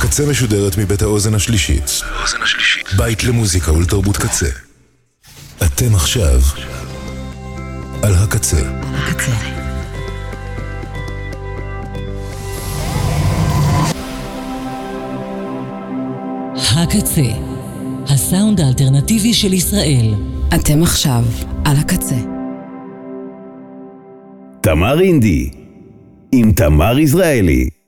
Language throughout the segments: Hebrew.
הקצה משודרת מבית האוזן השלישית. בית למוזיקה ולתרבות קצה. אתם עכשיו על הקצה. הקצה. הקצה, הסאונד האלטרנטיבי של ישראל. אתם עכשיו על הקצה. תמר אינדי, עם תמר יזרעאלי.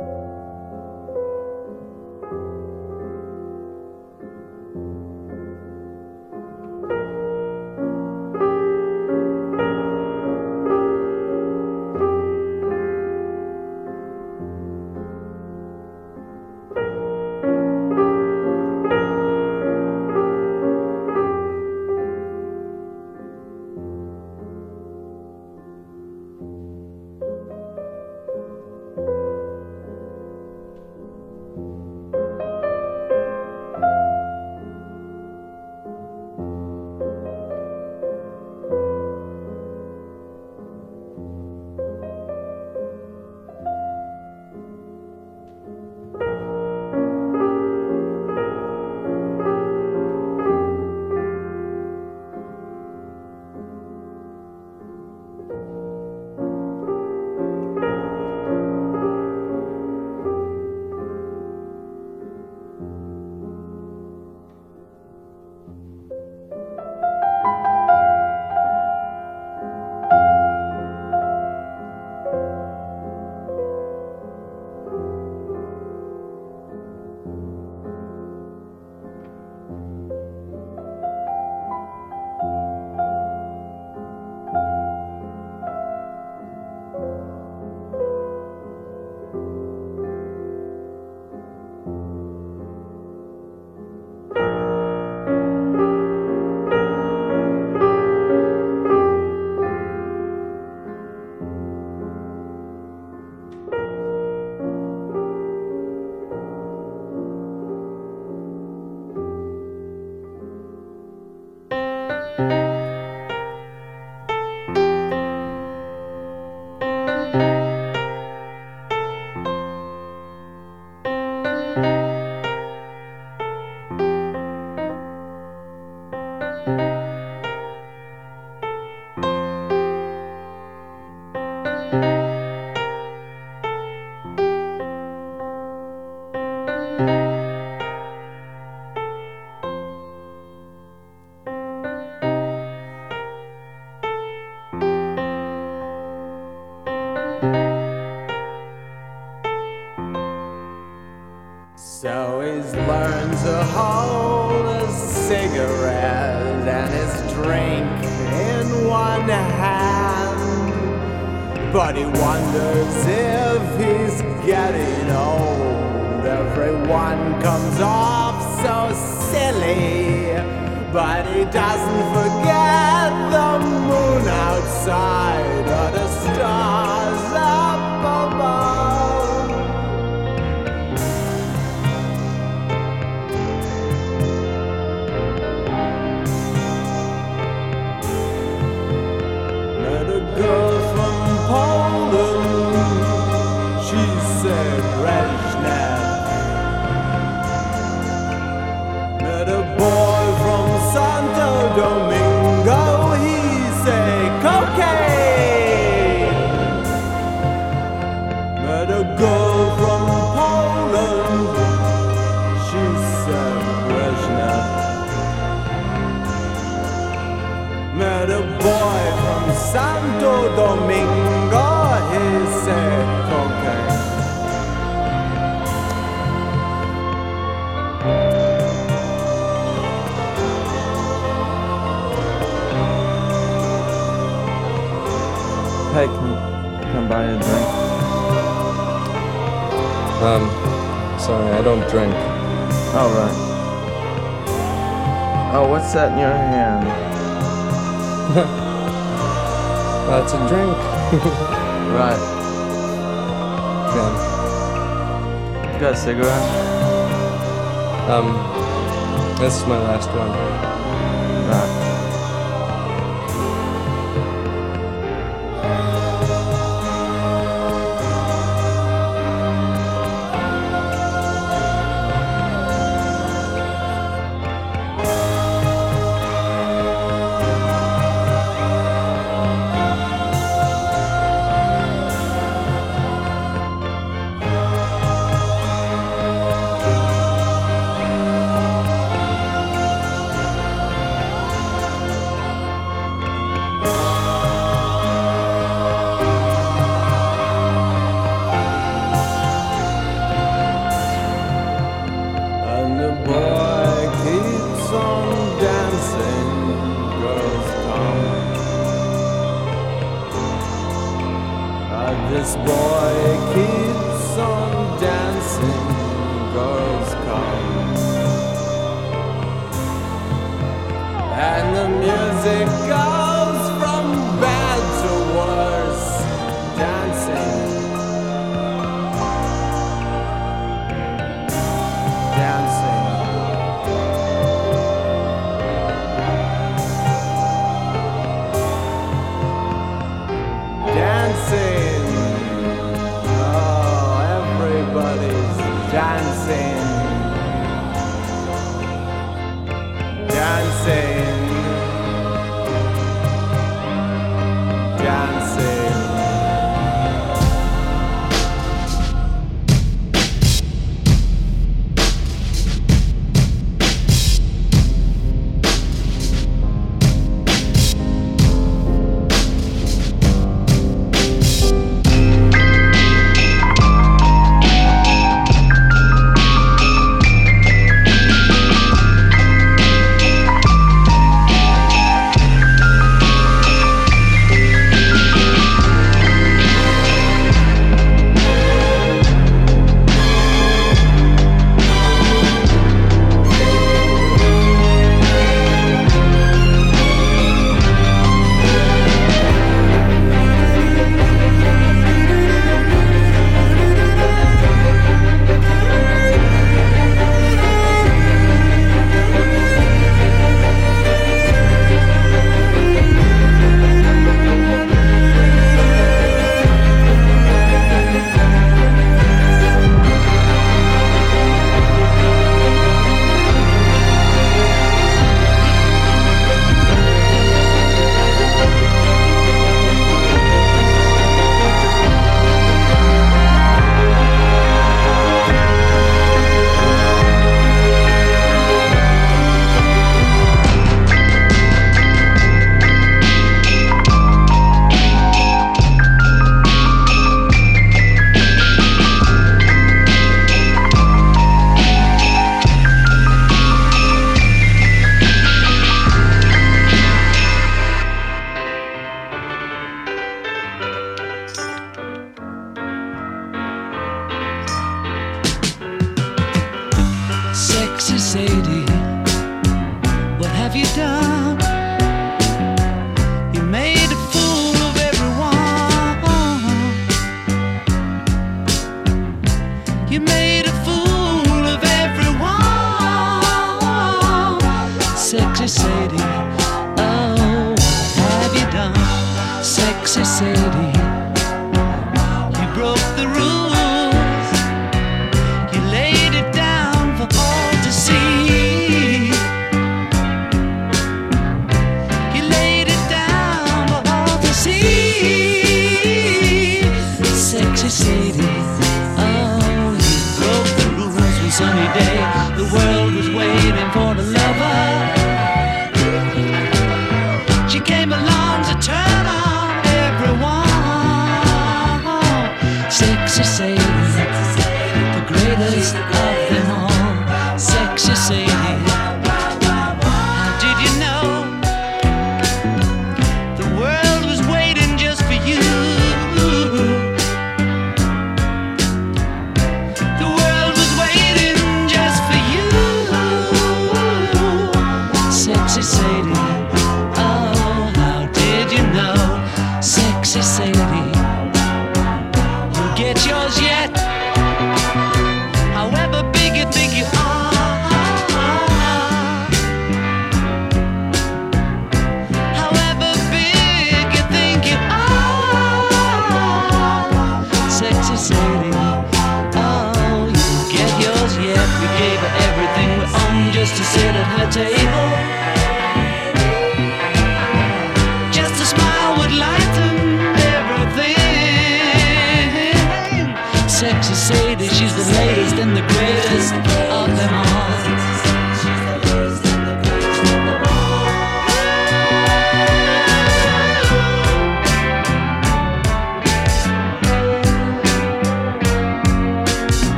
うん。Can me. Come buy a drink. Um, sorry, I don't drink. All right. Oh, what's that in your hand? That's a drink. right. Yeah. You got a cigarette? Um, this is my last one. Right.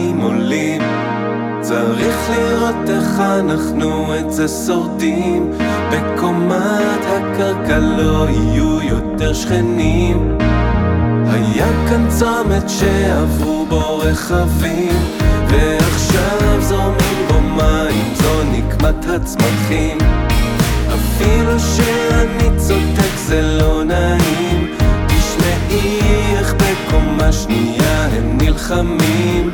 המים עולים. צריך לראות איך אנחנו את זה שורדים. בקומת הקרקע לא יהיו יותר שכנים. היה כאן צומת שעברו בו רכבים ועכשיו זורמים בו מים זו נקמת הצמחים. אפילו שאני צודק זה לא נעים. תשמעי איך בקומה שנייה הם נלחמים.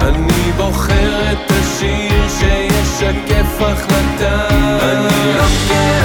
אני בוחר את החלטה. אני לוקח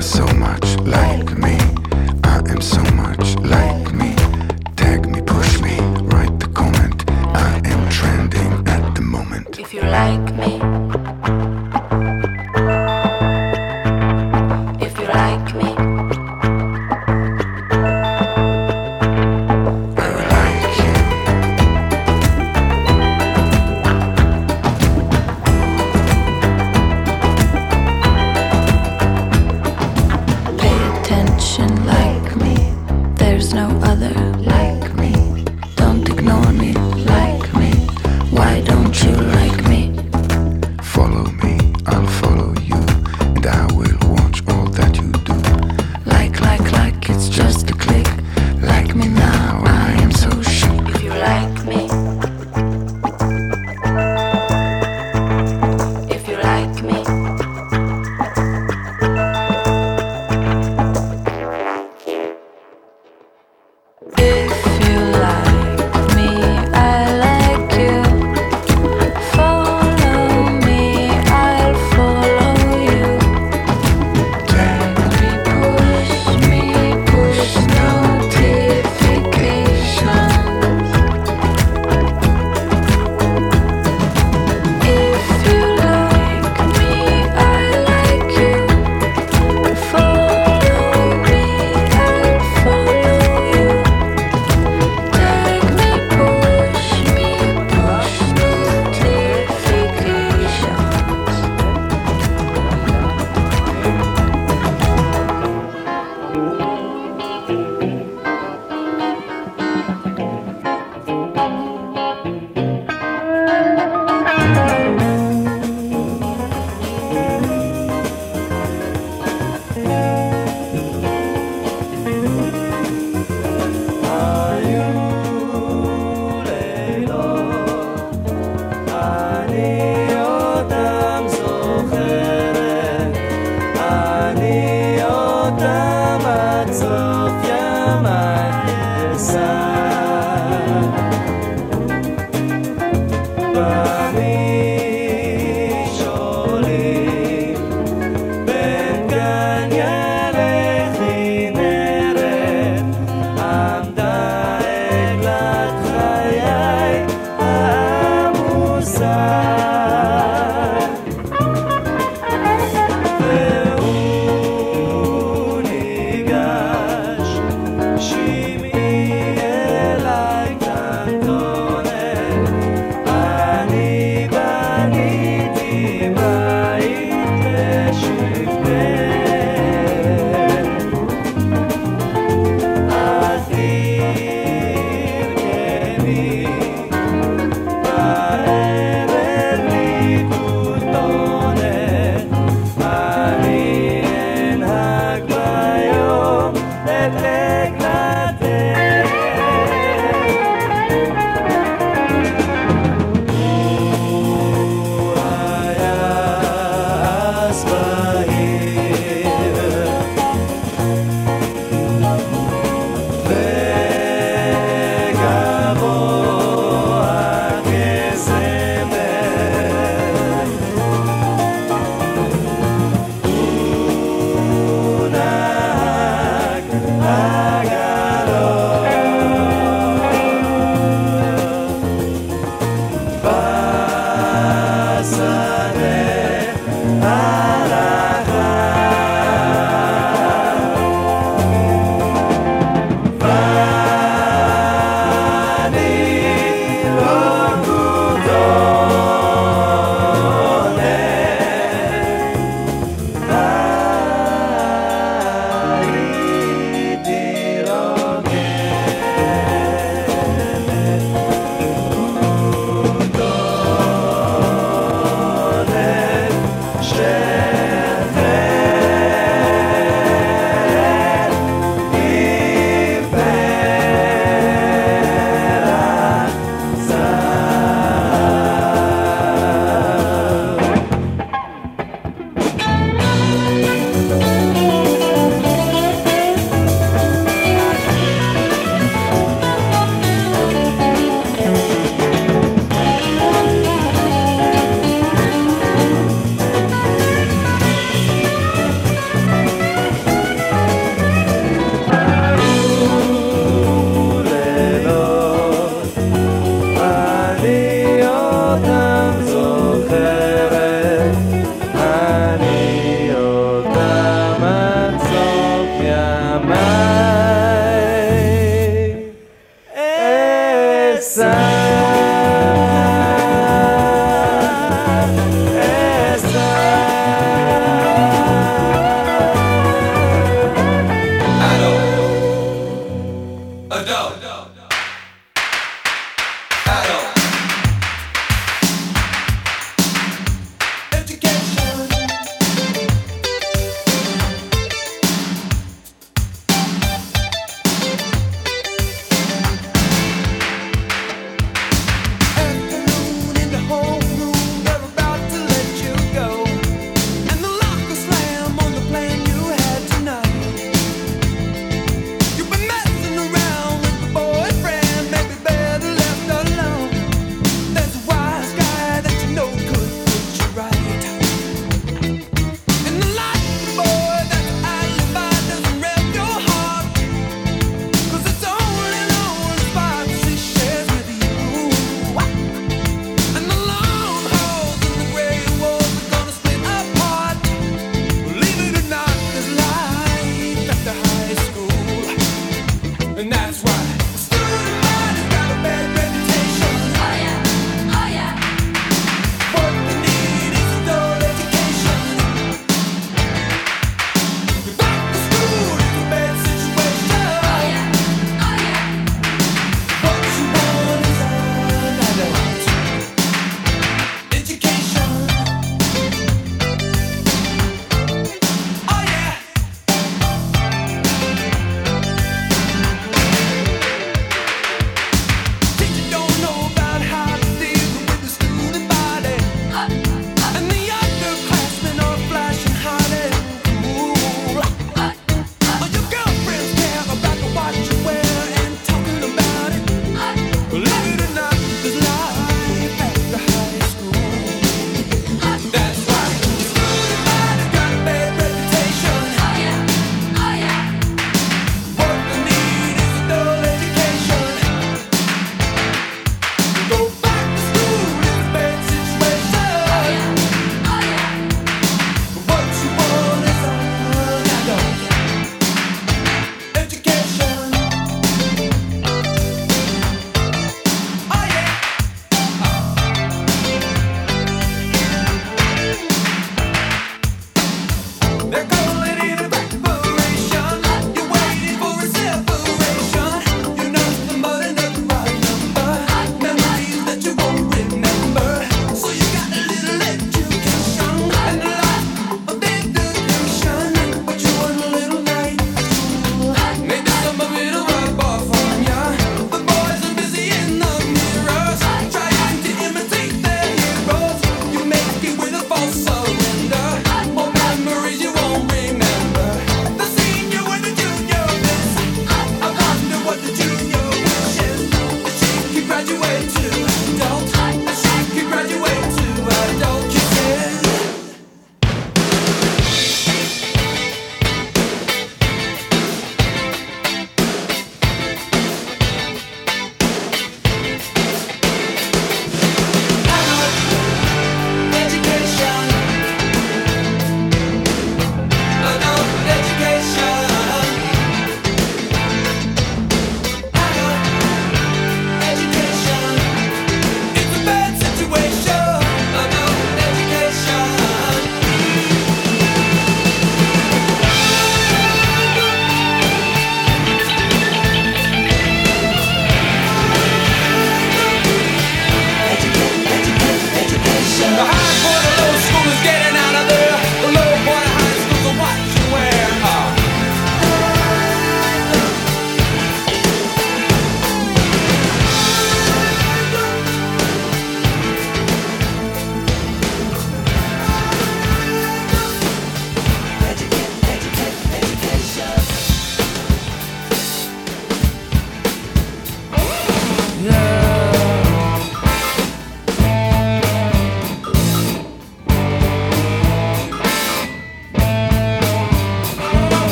so much like me. I am so much like No.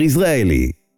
עם תמר יזרעאלי.